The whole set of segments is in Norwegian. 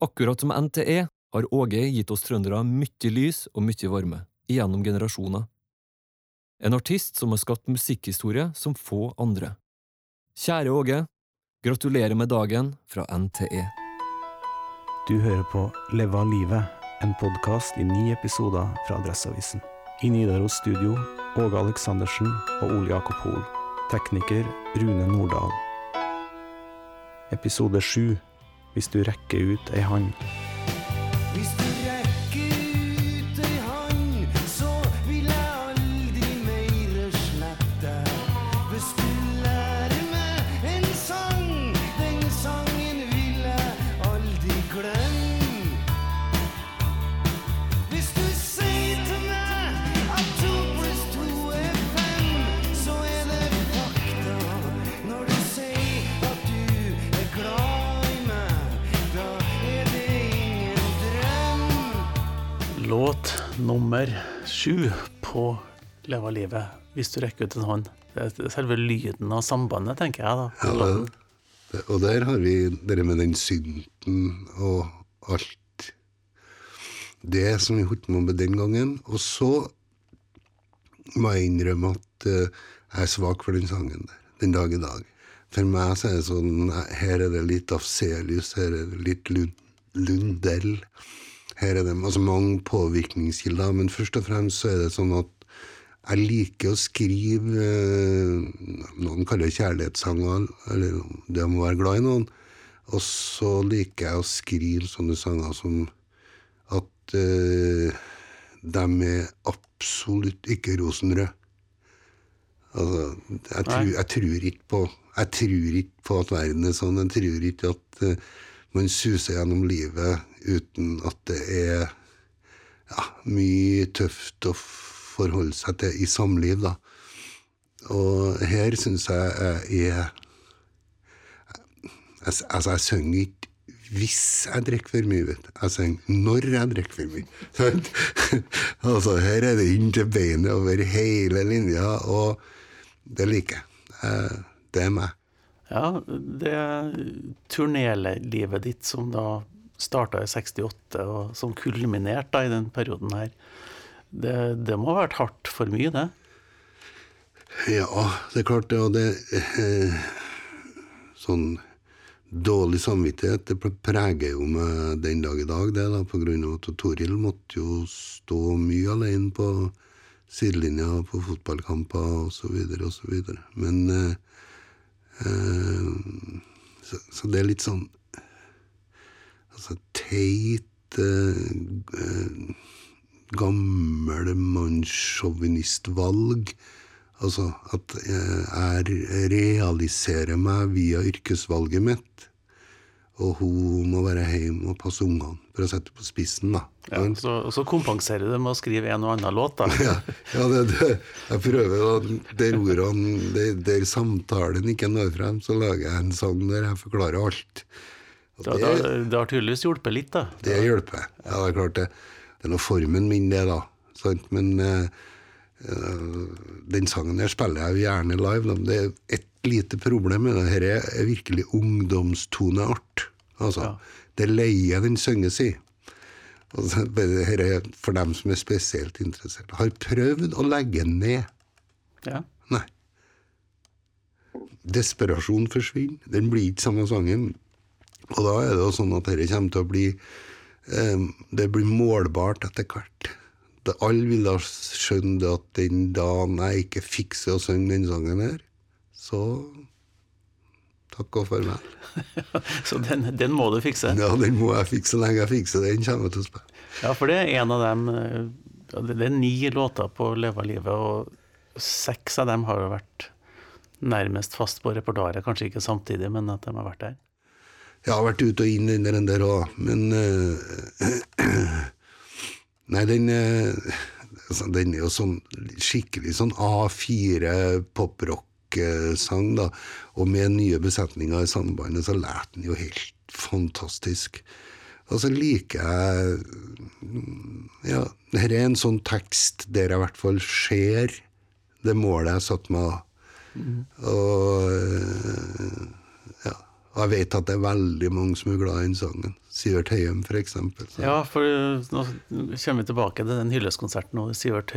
Akkurat som NTE har Åge gitt oss trøndere mye lys og mye varme, gjennom generasjoner. En artist som har skapt musikkhistorie som få andre. Kjære Åge, gratulerer med dagen fra NTE. Du hører på Leva livet, en podkast i ni episoder fra Adresseavisen. I Nidaros studio Åge Aleksandersen og Ole Jakob Hoel. Tekniker Rune Nordahl. Episode sju Hvis du rekker ut ei hand. Hvis du nummer sju på Leva livet, hvis du rekker ut en hånd. Det er selve lyden av sambandet, tenker jeg da. Ja, og der har vi det med den synten og alt det som vi holdt på med den gangen. Og så må jeg innrømme at eh, jeg er svak for den sangen der, den dag i dag. For meg så er det sånn Her er det litt Afselius, her er det litt Lund, Lundell. Her er det altså mange påvirkningskilder, men først og fremst så er det sånn at jeg liker å skrive eh, Noen kaller det kjærlighetssanger, eller det må være glad i noen. Og så liker jeg å skrive sånne sanger som at eh, de er absolutt ikke rosenrøde. Altså, jeg, tror, jeg tror ikke på Jeg tror ikke på at verden er sånn. Jeg tror ikke at eh, man suser gjennom livet uten at det er ja, mye tøft å forholde seg til i samliv, da. Og her syns jeg jeg er Altså, jeg synger ikke hvis jeg drikker for mye, vet. Jeg synger når jeg drikker for mye. Altså, her er det inn til beinet over hele linja, og det liker jeg. Det er meg. Ja, det turnélivet ditt som da starta i 68, og som kulminerte i den perioden her, det, det må ha vært hardt for mye, det? Ja, det er klart det, og det eh, Sånn dårlig samvittighet, det preger jo meg den dag i dag, det, da, på grunn av at Toril måtte jo stå mye alene på sidelinja på fotballkamper så videre. Men eh, så, så det er litt sånn Altså teit eh, Gamle mannssjåvinistvalg. Altså at jeg realiserer meg via yrkesvalget mitt. Og hun må være hjemme og passe ungene, for å sette på spissen, da. Ja, så, så kompenserer du med å skrive en og annen låt, da. Ja, ja det, det, jeg prøver da, Der ordene, der, der samtalen ikke når frem, så lager jeg en sang der jeg forklarer alt. Det, det, det har tydeligvis hjulpet litt, da. Det hjelper. Ja, det er klart det. Det er nå formen min, det, da. Sant? Men eh, den sangen der spiller jeg jo gjerne live. Da. Det er et lite problem med det. Dette er virkelig ungdomstoneart. Altså, det leier den synges i. Og Dette er for dem som er spesielt interessert. Har prøvd å legge ned. Ja. Nei. Desperasjon forsvinner. Den blir ikke samme sangen. Og da er det jo sånn at dette kommer til å bli um, Det blir målbart etter hvert. Alle vil da skjønne at den dagen jeg ikke fikser å synge den sangen her, så takk og farvel. Så den, den må du fikse. Ja, den må jeg fikse. Så lenge jeg fikser den, kommer jeg til å spille. Ja, for det er en av dem eh, Det er ni låter på Leva livet, og seks av dem har jo vært nærmest fast på repertoaret. Kanskje ikke samtidig, men at de har vært der. Jeg har vært ute og inn i den der òg, men uh, Nei, den altså, Den er jo sånn skikkelig sånn A4 poprock-sang, da. Og med nye besetninger i sambandet, så lærte den jo helt fantastisk. Og så liker jeg mm, Ja, dette er en sånn tekst der jeg i hvert fall ser det målet jeg satte meg. Og eh, ja, og jeg vet at det er veldig mange som er glad i den sangen. Sivert Høyem, eksempel. Ja, for nå kommer vi tilbake til den hyllestkonserten og Sivert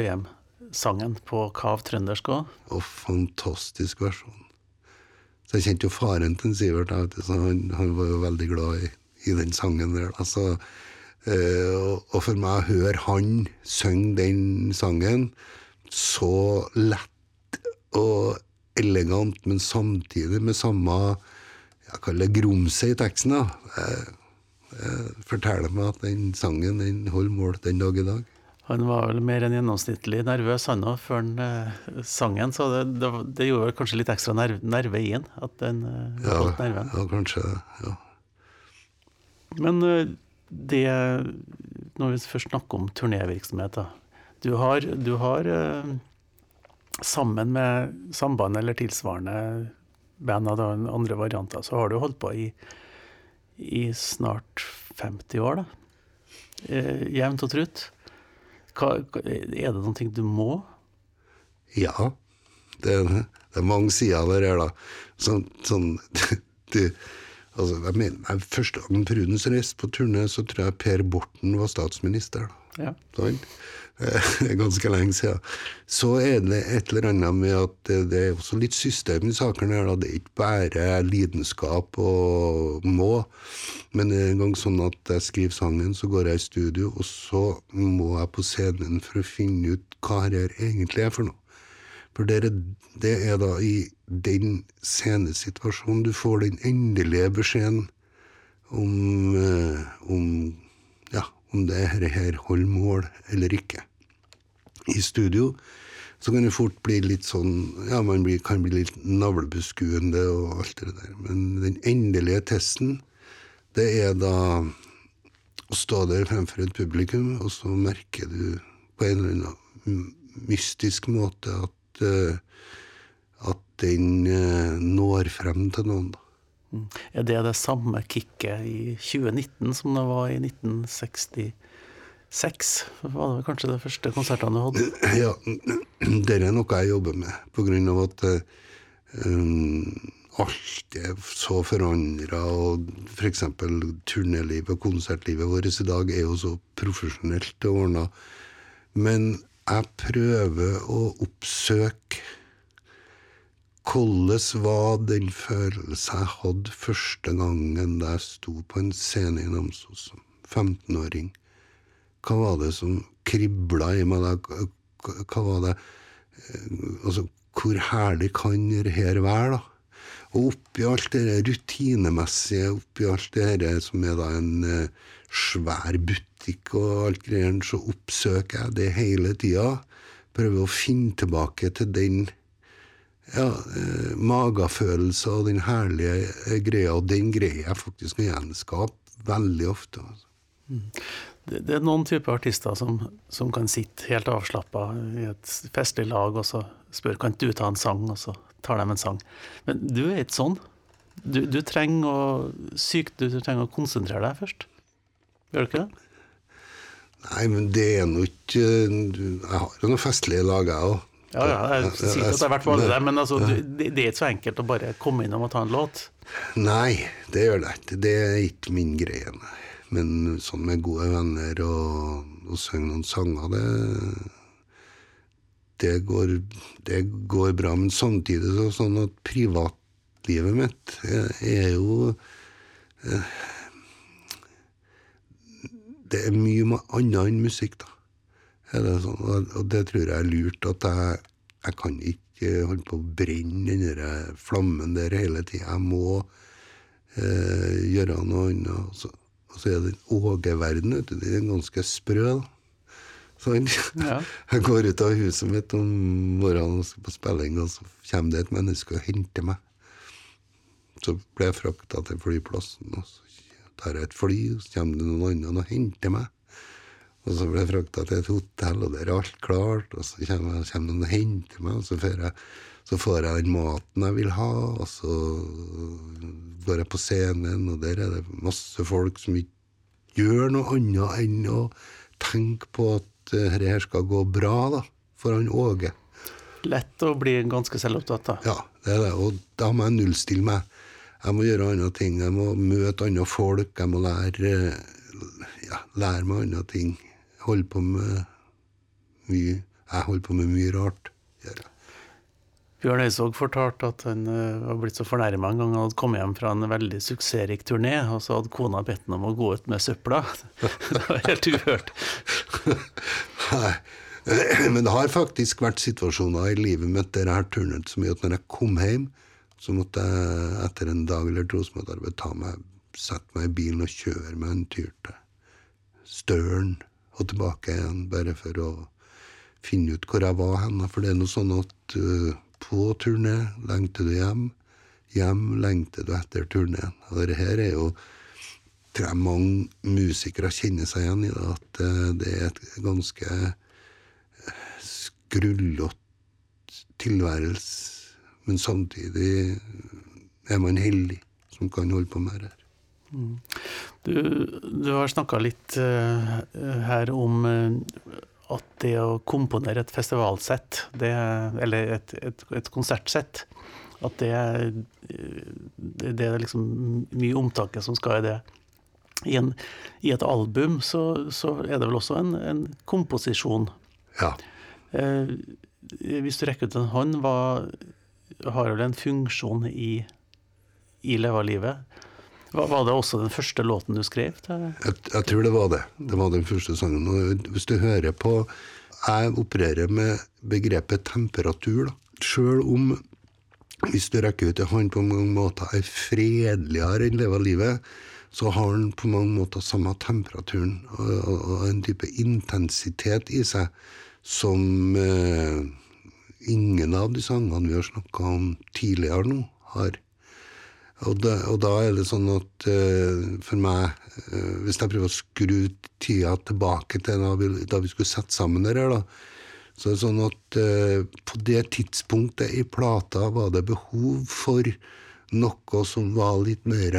Høyem-sangen på Kav trøndersk òg. Og fantastisk versjon. Så jeg kjente jo faren til Sivert, så han, han var jo veldig glad i, i den sangen der. Altså, Så, eh, og, for meg å høre han synge den sangen så lett og elegant, men samtidig med samme jeg kaller det grumse i teksten, da. Jeg, jeg forteller meg at den sangen den holder mål den dag i dag. Han var vel mer enn gjennomsnittlig nervøs, han òg, før han eh, sang den. Så det, det, det gjorde kanskje litt ekstra nerve, nerve i den, at den Ja, holdt nerven. ja kanskje det. Ja. Men uh, det Når vi først snakker om turnévirksomhet, da. Du har, du har eh, sammen med samband eller tilsvarende band av andre varianter, så har du holdt på i, i snart 50 år, da. Eh, Jevnt og trutt. Hva, er det noen ting du må? Ja, det, det er mange sider der her, da. Sånn, sånn du, altså, jeg mener, Første gangen Prudens reiste på turné, så tror jeg Per Borten var statsminister. da. Ja. Eh, Ganske lenge siden. Så er det et eller annet med at det, er også litt system i sakene her. Det er ikke bare lidenskap og må. Men det er en gang sånn at jeg skriver sangen, så går jeg i studio, og så må jeg på scenen for å finne ut hva her egentlig er for noe. For det er, det er da i den scenesituasjonen du får den endelige beskjeden om, eh, om, om det her, holder mål eller ikke. I studio så kan det fort bli litt sånn Ja, man blir, kan bli litt navlebeskuende og alt det der. Men den endelige testen, det er da å stå der fremfor et publikum, og så merker du på en eller annen mystisk måte at, eh, at den eh, når frem til noen. Er det det samme kicket i 2019 som det var i 1966? Var det kanskje de første konsertene du hadde? Ja, det er noe jeg jobber med, på grunn av at eh, um, alt er så forandra, og f.eks. turnélivet og konsertlivet vårt i dag er jo så profesjonelt ordna. Men jeg prøver å oppsøke hvordan var den følelsen jeg hadde første gangen da jeg sto på en scene i Namsos som 15-åring? Hva var det som kribla i meg da? Hva- var det eh, Altså, hvor herlig kan det her være, da? Og oppi alt det rutinemessige, oppi alt det her som er da en eh, svær butikk og alt greiene, så oppsøker jeg det hele tida. Prøver å finne tilbake til den ja, eh, magefølelse og den herlige eh, greia, og den greier jeg faktisk å gjenskape veldig ofte. Altså. Det, det er noen typer artister som, som kan sitte helt avslappa i et festlig lag og så spør kan du ta en sang, og så tar de en sang. Men du er ikke sånn. Du, du trenger å sykt, du, du trenger å konsentrere deg først. Gjør du ikke det? Nei, men det er nå ikke Jeg har jo noen festlige lag, jeg òg. Ja, ja, jeg sier ikke at det har vært alle, der, men altså, du, det, er ikke så enkelt å bare komme innom og ta en låt. Nei, det gjør det ikke. Det er ikke min greie, nei. Men sånn med gode venner og, og synge noen sanger, det det går, det går bra. Men samtidig så sånn at privatlivet mitt er, er jo eh, Det er mye annet enn musikk, da. Sånn, og, det tror jeg er lurt. At jeg, jeg kan ikke holde på å brenne den der flammen der hele tida. Jeg må eh, gjøre noe annet. Og så, og så er det Åge-verden, vet du. Den er ganske sprø. Sånn. Ja. Jeg går ut av huset mitt om morgenen og skal på spilling, og så kommer det et menneske og henter meg. Så blir jeg frakta til flyplassen, og så tar jeg et fly, og så kommer det noen andre og henter meg. Og så ble jeg frakta til et hotell, og der er alt klart. Og så kommer, kommer noen og henter meg, og så jeg, så får jeg den maten jeg vil ha. Og så går jeg på scenen, og der er det masse folk som ikke gjør noe annet enn å tenke på at eh, dette her skal gå bra, da. For han Åge. Lett å bli ganske selvopptatt, da. Ja, det er det. Og da må jeg nullstille meg. Jeg må gjøre andre ting. Jeg må møte andre folk. Jeg må lære, ja, lære meg andre ting. Holde på med mye Jeg holder på med mye rart. Gjør jeg. Bjørn Eidsvåg fortalte at han eh, var blitt så fornærma en gang han hadde kommet hjem fra en veldig suksessrik turné, og så hadde kona bedt ham om å gå ut med søpla. det var helt uhørt. Nei. Men det har faktisk vært situasjoner i livet mitt der jeg har turnet så mye at når jeg kom hjem, så måtte jeg etter en dag eller to jeg ta meg, sette meg i bilen og kjøre meg en tur til Støren og tilbake igjen, bare for å finne ut hvor jeg var hen. For det er noe sånn at uh, på turné lengter du hjem, hjem lengter du etter turneen. Og det her er jo tror jeg mange musikere kjenner seg igjen i det, at uh, det er et ganske skrullete tilværelse, men samtidig er man heldig som kan holde på med det her. Du, du har snakka litt uh, her om uh, at det å komponere et festivalsett, det, eller et, et, et konsertsett, at det, eh, det, det er liksom mye omtanke som skal i det. I, en, I et album så, så er det vel også en, en komposisjon. Ja. Eh, hvis du rekker ut en hånd, hva har vel en funksjon i, i Leva livet? Var, det også den første låten du skrev? Jeg, jeg tror det var det. Det var den første sangen. Og hvis du hører på Jeg opererer med begrepet temperatur. da. Sjøl om hvis du rekker ut en hånd på mange måter er fredeligere enn leve livet, så har den på mange måter samme temperaturen og, og, og en type intensitet i seg som eh, ingen av de sangene vi har snakka om tidligere nå, har. Og da, og da er det sånn at uh, for meg, uh, hvis jeg prøver å skru tida tilbake til da vi, da vi skulle sette sammen det her, så er det sånn at uh, på det tidspunktet i plata var det behov for noe som var litt mer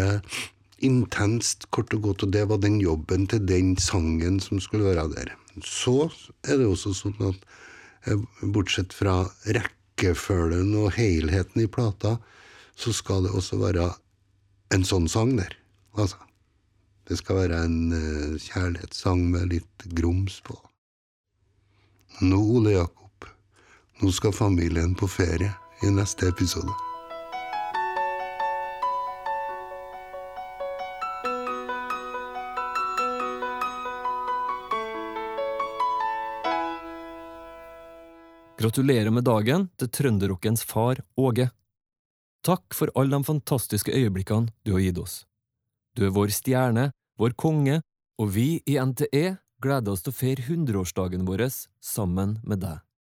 intenst, kort og godt, og det var den jobben til den sangen som skulle være der. Så er det også sånn at bortsett fra rekkefølgen og helheten i plata, så skal det også være en sånn sang der. Altså, det skal være en eh, kjærlighetssang med litt grums på. Nå, Ole Jakob, nå skal familien på ferie i neste episode. Gratulerer med dagen til trønderrockens far Åge. Takk for alle de fantastiske øyeblikkene du har gitt oss. Du er vår stjerne, vår konge, og vi i NTE gleder oss til å feire hundreårsdagen vår sammen med deg.